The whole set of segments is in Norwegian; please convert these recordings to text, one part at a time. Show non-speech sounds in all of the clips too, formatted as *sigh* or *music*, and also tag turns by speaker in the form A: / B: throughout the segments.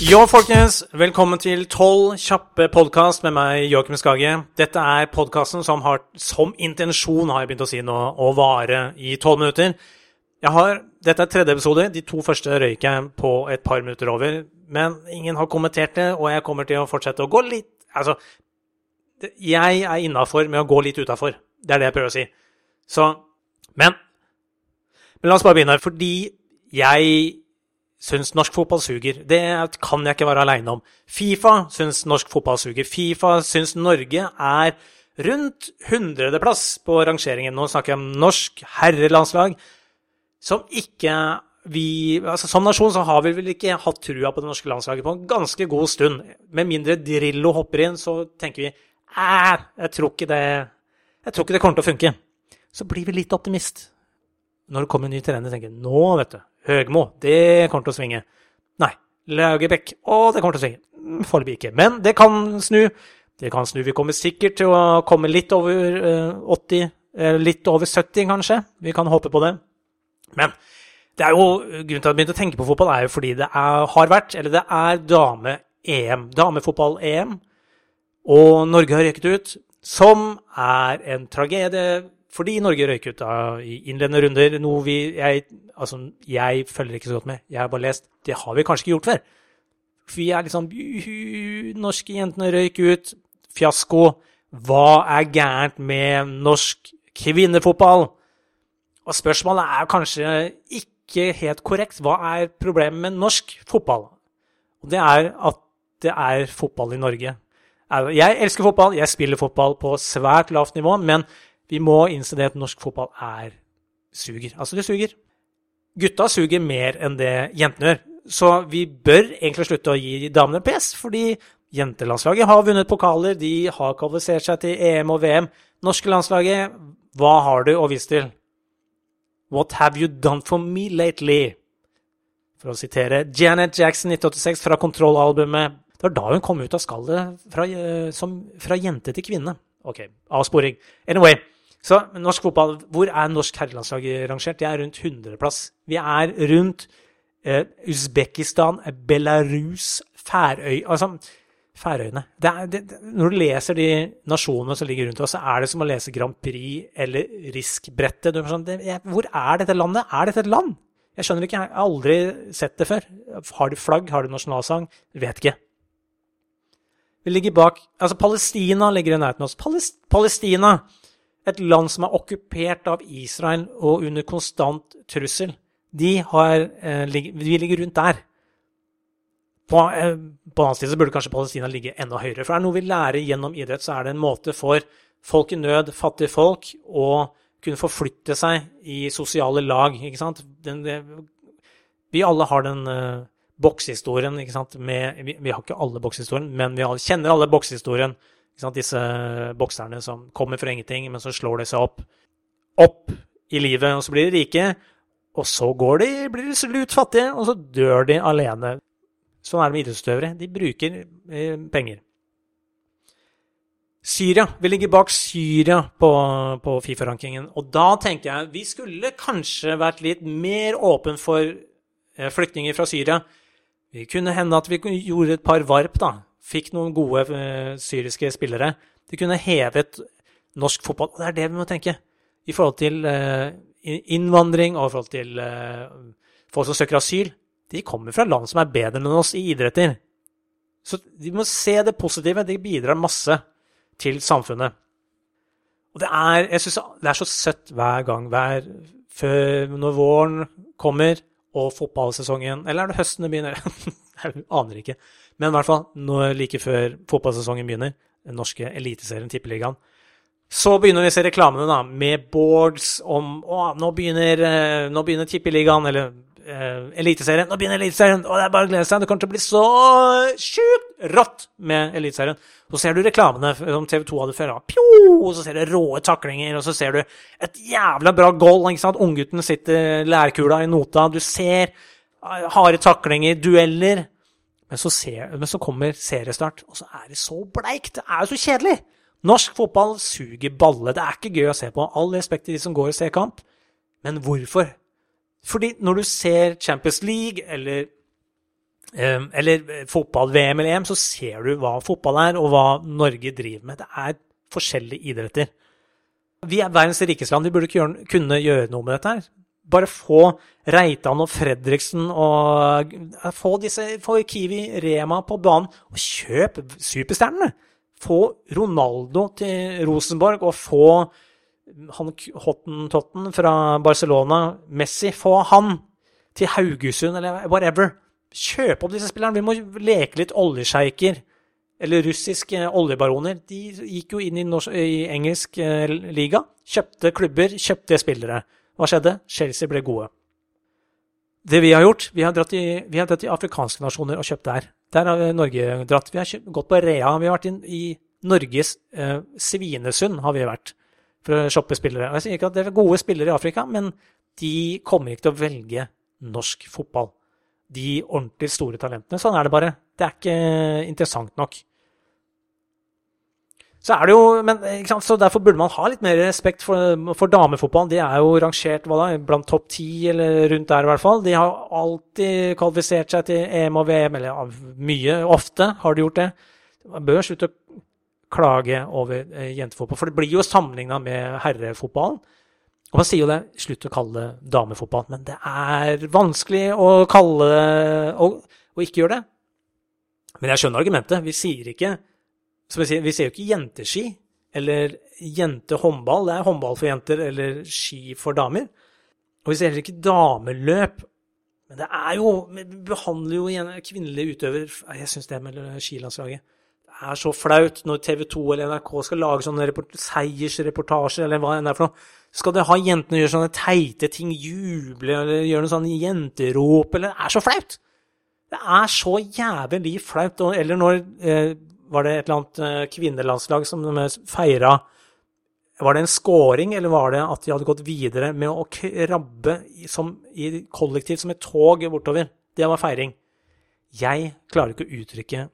A: Jo, folkens. Velkommen til Tolv kjappe podkast med meg, Joakim Skage. Dette er podkasten som har som intensjon, har jeg begynt å si nå, å vare i tolv minutter. Jeg har, Dette er tredje episode. De to første røyk jeg på et par minutter over. Men ingen har kommentert det, og jeg kommer til å fortsette å gå litt Altså, jeg er innafor med å gå litt utafor. Det er det jeg prøver å si. Så Men men la oss bare begynne. Fordi jeg syns norsk fotball suger. Det kan jeg ikke være aleine om. Fifa syns norsk fotball suger. Fifa syns Norge er rundt hundredeplass på rangeringen. Nå snakker jeg om norsk herrelandslag, som ikke vi altså Som nasjon så har vi vel ikke hatt trua på det norske landslaget på en ganske god stund. Med mindre Drillo hopper inn, så tenker vi æh, jeg tror ikke det jeg tror ikke det kommer til å funke. Så blir vi litt optimist når det kommer en ny trener, tenker nå, vet du, Høgmo, det kommer til å svinge. Nei, Laugebekk, å, det kommer til å svinge. Foreløpig ikke. Men det kan snu. Det kan snu. Vi kommer sikkert til å komme litt over eh, 80, eh, litt over 70 kanskje. Vi kan håpe på det. Men det er jo, grunnen til at jeg begynte å tenke på fotball, er jo fordi det er, har vært, eller det er dame-EM. Damefotball-EM. Og Norge har røket ut, som er en tragedie fordi Norge røyk ut i innledende runder. Noe vi jeg, altså, jeg følger ikke så godt med. Jeg har bare lest. Det har vi kanskje ikke gjort før. Vi er liksom Juhu, norske jentene røyk ut. Fiasko. Hva er gærent med norsk kvinnefotball? Og spørsmålet er kanskje ikke helt korrekt. Hva er problemet med norsk fotball? Og det er at det er fotball i Norge. Jeg elsker fotball, jeg spiller fotball på svært lavt nivå, men vi må innse det at norsk fotball er suger. Altså, det suger. Gutta suger mer enn det jentene gjør. Så vi bør egentlig slutte å gi damene pes, fordi jentelandslaget har vunnet pokaler, de har kvalifisert seg til EM og VM. Norske landslaget, hva har du å vise til? What have you done for me lately? For å sitere Janet Jackson 1986 fra kontrollalbumet. Det var da hun kom ut av skallet fra, eh, som, fra jente til kvinne. Ok, avsporing. Anyway, så norsk fotball, hvor er norsk herrelandslag rangert? Det er rundt 100-plass. Vi er rundt eh, Usbekistan, Belarus, Færøy Altså, Færøyene. Det er, det, når du leser de nasjonene som ligger rundt oss, så er det som å lese Grand Prix eller Risk-brettet. Sånn, hvor er dette landet? Er dette et land? Jeg skjønner ikke, jeg har aldri sett det før. Har du flagg? Har du nasjonalsang? Vet ikke. Vi ligger bak Altså, Palestina ligger i nærheten av oss. Palestina, et land som er okkupert av Israel og under konstant trussel, de har, de ligger rundt der. På, eh, på en annen side så burde kanskje Palestina ligge enda høyere. For er det noe vi lærer gjennom idrett, så er det en måte for folk i nød, fattige folk, å kunne forflytte seg i sosiale lag. ikke sant? Den, det, vi alle har den uh, bokshistorien, ikke sant? Med, vi, vi har ikke alle bokshistorien, men vi alle, kjenner alle bokshistorien. Disse bokserne som kommer fra ingenting, men så slår de seg opp, opp i livet, og så blir de rike. Og så går de, blir de slut fattige, og så dør de alene. Sånn er det med idrettsutøvere. De bruker eh, penger. Syria. Vi ligger bak Syria på, på Fifa-rankingen. Og da tenker jeg vi skulle kanskje vært litt mer åpen for eh, flyktninger fra Syria. Det kunne hende at vi gjorde et par varp, da. Fikk noen gode eh, syriske spillere. De kunne hevet norsk fotball. Og det er det vi må tenke. I forhold til eh, innvandring og i forhold til eh, folk som søker asyl. De kommer fra land som er bedre enn oss i idretter. Så de må se det positive. Det bidrar masse til samfunnet. Og det er, jeg synes det er så søtt hver gang, hver, før, når våren kommer og fotballsesongen Eller er det høsten det begynner? *laughs* jeg *laughs* aner ikke. Men i hvert fall nå like før fotballsesongen begynner, den norske eliteserien Tippeligaen, så begynner vi å se reklamene da, med boards om å, nå begynner, eh, nå begynner Tippeligaen, eller eh, Eliteserien. Nå begynner Eliteserien, og det er bare å glede seg. Det kommer til å bli så sjukt rått med Eliteserien. Så ser du reklamene som TV 2 hadde før. Pjo! Og så ser du råe taklinger, og så ser du et jævla bra goal. ikke sant? Unggutten sitter lærkula i nota. Du ser eh, harde taklinger, dueller. Men så, ser, men så kommer seriestart, og så er det så bleikt. Det er jo så kjedelig! Norsk fotball suger balle. Det er ikke gøy å se på. All respekt til de som går og ser kamp. Men hvorfor? Fordi når du ser Champions League eller eh, eller fotball-VM eller EM, så ser du hva fotball er, og hva Norge driver med. Det er forskjellige idretter. Vi er verdens rikeste land, vi burde gjøre, kunne gjøre noe med dette her. Bare få Reitan og Fredriksen og få, disse, få Kiwi, Rema på banen, og kjøp superstjernene! Få Ronaldo til Rosenborg, og få han Hottentotten fra Barcelona, Messi, få han til Haugesund, eller whatever. Kjøp opp disse spillerne. Vi må leke litt oljesjeiker eller russiske oljebaroner, de gikk jo inn i, norsk, i engelsk eh, liga, kjøpte klubber, kjøpte spillere. Hva skjedde? Chelsea ble gode. Det vi har gjort, vi har dratt i, har dratt i afrikanske nasjoner og kjøpt der. Der har Norge dratt. Vi har kjøpt, gått på Rea. Vi har vært inn i Norges eh, Svinesund, har vi vært, for å shoppe spillere. Jeg sier ikke at det er gode spillere i Afrika, men de kommer ikke til å velge norsk fotball. De ordentlig store talentene. Sånn er det bare. Det er ikke interessant nok. Så er det jo, men, så Derfor burde man ha litt mer respekt for, for damefotballen. De er jo rangert hva da, blant topp ti, eller rundt der i hvert fall. De har alltid kvalifisert seg til EM og VM, eller mye, ofte har de gjort det. Man bør slutte å klage over eh, jentefotball, for det blir jo sammenligna med herrefotballen. Og Man sier jo det, slutt å kalle det damefotball, men det er vanskelig å kalle det og, og ikke gjøre det. Men jeg skjønner argumentet. Vi sier ikke som jeg sier, Vi ser jo ikke jenteski eller jentehåndball. Det er håndball for jenter eller ski for damer. Og vi ser heller ikke dameløp. Men det er jo Vi behandler jo kvinnelige utøvere Jeg syns det med skilandslaget det er så flaut når TV 2 eller NRK skal lage sånne seiersreportasjer eller hva enn det er for noe. Skal det ha jentene gjøre sånne teite ting, juble eller gjøre noe sånn jenterop eller Det er så flaut! Det er så jævlig flaut. Eller når eh, var det et eller annet eh, kvinnelandslag som feira Var det en scoring, eller var det at de hadde gått videre med å krabbe som, i kollektivt som et tog bortover? Det var feiring. Jeg klarer ikke å uttrykke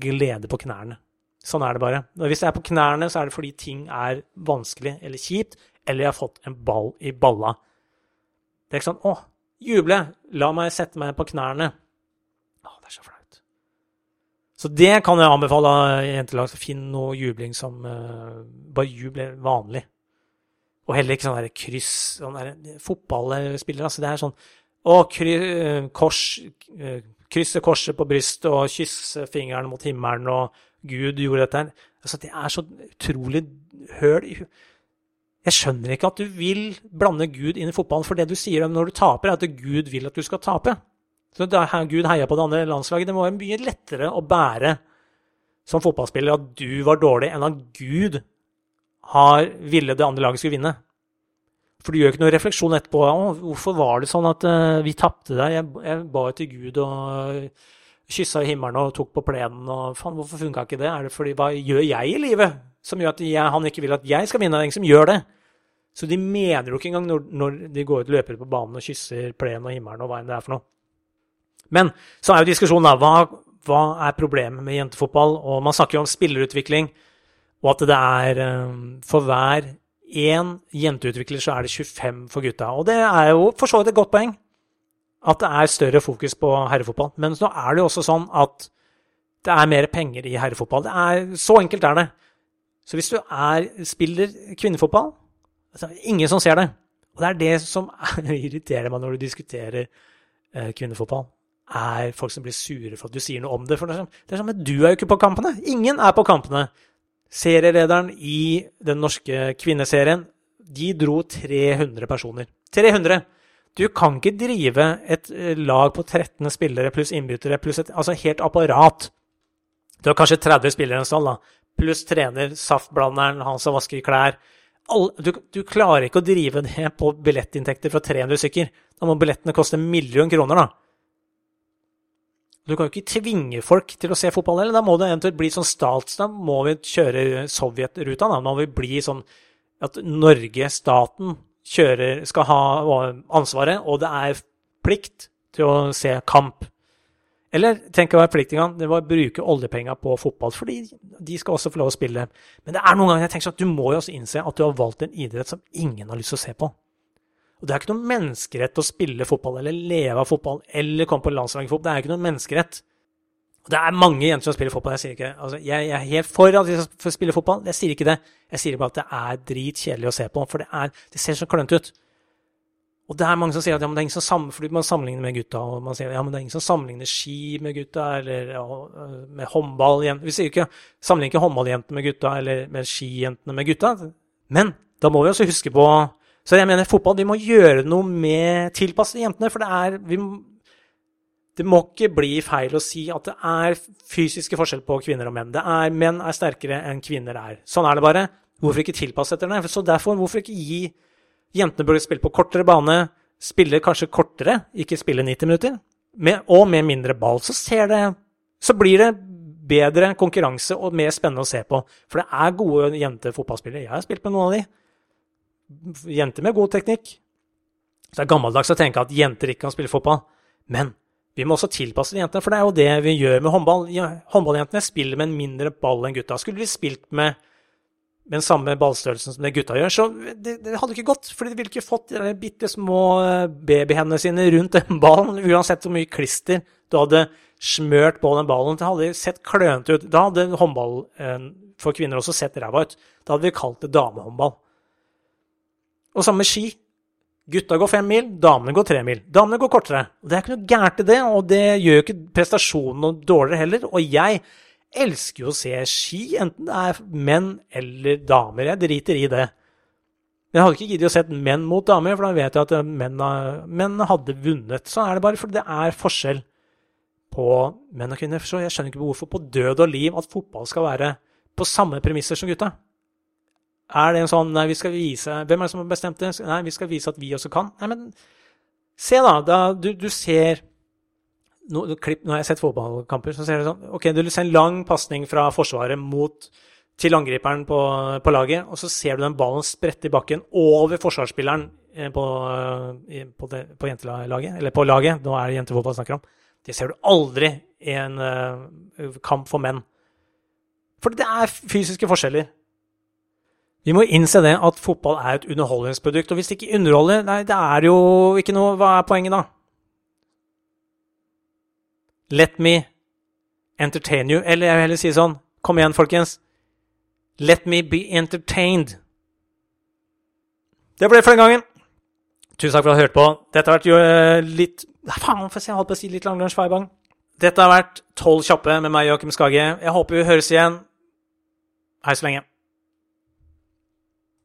A: glede på knærne. Sånn er det bare. Hvis jeg er på knærne, så er det fordi ting er vanskelig eller kjipt, eller jeg har fått en ball i balla. Det er ikke sånn 'Å, juble! La meg sette meg på knærne.' Å, det er så flaut. Så det kan jeg anbefale jentelag. Finn noe jubling som uh, Bare jubler vanlig. Og heller ikke sånn der kryss sånn der, Fotballspillere, altså det er sånn Å, kry, uh, kors Krysse korset på brystet og kysse fingeren mot himmelen, og Gud gjorde dette her. Altså, det er så utrolig høl i Jeg skjønner ikke at du vil blande Gud inn i fotballen, for det du sier når du taper, er at Gud vil at du skal tape. Så da Gud heia på det andre landslaget. Det må være mye lettere å bære som fotballspiller at du var dårlig, enn at Gud har ville det andre laget skulle vinne. For du gjør ikke noe refleksjon etterpå. Å, 'Hvorfor var det sånn at uh, vi tapte deg?' Jeg, jeg ba til Gud og kyssa i himmelen og tok på plenen. og faen, Hvorfor funka ikke det? Er det fordi Hva gjør jeg i livet som gjør at jeg, han ikke vil at jeg skal vinne? Det er ingen som gjør det. Så de mener jo ikke engang når, når de går ut løpere på banen og kysser plenen og himmelen og hva enn det er for noe. Men så er jo diskusjonen da, hva, hva er problemet med jentefotball? Og man snakker jo om spillerutvikling, og at det er um, for hver én jenteutvikler så er det 25 for gutta. Og det er jo for så vidt et godt poeng at det er større fokus på herrefotball. Men nå er det jo også sånn at det er mer penger i herrefotball. Er, så enkelt er det. Så hvis du er, spiller kvinnefotball så er det Ingen som ser det. Og det er det som *laughs* irriterer meg når du diskuterer eh, kvinnefotball er folk som blir sure for at du sier noe om det. For det er sånn, Men du er jo ikke på kampene! Ingen er på kampene! Serielederen i den norske kvinneserien, de dro 300 personer. 300! Du kan ikke drive et eh, lag på 13 spillere pluss innbyttere pluss et altså helt apparat. Du har kanskje 30 spillere en stall, da. Pluss trener, saftblanderen, han som vasker klær. du, du, klarer ikke å drive det på billettinntekter fra 300 stykker. Da må billettene koste en million kroner, da. Du kan jo ikke tvinge folk til å se fotball heller. Da må det eventuelt bli sånn stats. Da må vi kjøre Sovjet-ruta. Da må vi bli sånn at Norge, staten, kjører, skal ha ansvaret, og det er plikt til å se kamp. Eller tenk å være plikt engang. Det var å bruke oljepenga på fotball, fordi de skal også få lov å spille. Men det er noen ganger jeg tenker sånn at du må jo også innse at du har valgt en idrett som ingen har lyst til å se på. Og det er ikke noen menneskerett å spille fotball eller leve av fotball eller komme på landslaget i fotball. Det er ikke noen menneskerett. Det er mange jenter som spiller fotball. Jeg sier ikke, altså, jeg, jeg, er helt for at de skal spille fotball. Jeg sier ikke det. Jeg sier bare at det er dritkjedelig å se på, for det, er, det ser så klønete ut. Og det er mange som sier at ja, det er ingen som sammen, fordi man sammenligner med gutta. og man sier ja, men det er ingen som sammenligner ski med gutta, eller ja, med håndball. Vi sier ikke sammenligner ikke håndballjentene med gutta, eller med skijentene med gutta. Men da må vi også huske på Så jeg mener fotball, vi må gjøre noe med tilpasse jentene. For det er vi, det må ikke bli feil å si at det er fysiske forskjell på kvinner og menn. Det er, menn er sterkere enn kvinner er. Sånn er det bare. Hvorfor ikke tilpasse etter det? Så derfor, hvorfor ikke gi Jentene burde spille på kortere bane, spille kanskje kortere, ikke spille 90 minutter, med, og med mindre ball. Så, det, så blir det bedre konkurranse og mer spennende å se på. For det er gode jentefotballspillere. Jeg har spilt med noen av de. Jenter med god teknikk. Så det er gammeldags å tenke at jenter ikke kan spille fotball. Men vi må også tilpasse jentene, for det er jo det vi gjør med håndball. Håndballjentene spiller med en mindre ball enn gutta. Skulle de spilt med, med den samme ballstørrelsen som det gutta gjør, så det, det hadde ikke gått. For de ville ikke fått de bitte små eh, babyhendene sine rundt den *laughs* ballen, uansett hvor mye klister du hadde smørt på den ballen. Det hadde sett klønete ut. Da hadde håndball eh, for kvinner også sett ræva ut. Da hadde vi kalt det damehåndball. Og samme ski. Gutta går fem mil, damene går tre mil. Damene går kortere. Det er ikke noe gærent i det, og det gjør ikke prestasjonen noe dårligere heller. Og jeg elsker jo å se ski, enten det er menn eller damer. Jeg driter i det. Jeg hadde ikke giddet å se menn mot damer, for da vet jeg at menn, menn hadde vunnet. Sånn er det bare, for det er forskjell på menn og kvinner. Så jeg skjønner ikke hvorfor på død og liv at fotball skal være på samme premisser som gutta. Er det en sånn Nei, vi skal vise Hvem er det som har bestemt det? Nei, vi skal vise at vi også kan. Nei, men se, da. da du, du, ser no, klipp, Når jeg sett fotballkamper, så ser du sånn Ok, du ser en lang pasning fra Forsvaret mot til angriperen på, på, laget, og så ser du den ballen sprette i bakken over forsvarsspilleren eh, på, eh, på, på jentelaget, eller på laget. Nå er det jentefotball jeg snakker om. Det ser du aldri i en uh, kamp for menn. For det er fysiske forskjeller. Vi må innse det at fotball er et underholdningsprodukt. Og hvis det ikke underholder, nei, det er jo ikke noe Hva er poenget da? Let me entertain you. Eller jeg vil heller si sånn Kom igjen, folkens. Let me be entertained. Det ble det for den gangen. Tusen takk for at du hørte på. Dette har vært jo eh, litt Faen, får jeg holdt på å si litt langlunsj feibang. Dette har vært Tolv kjappe med meg, Joakim Skage. Jeg håper vi høres igjen. Hei så lenge.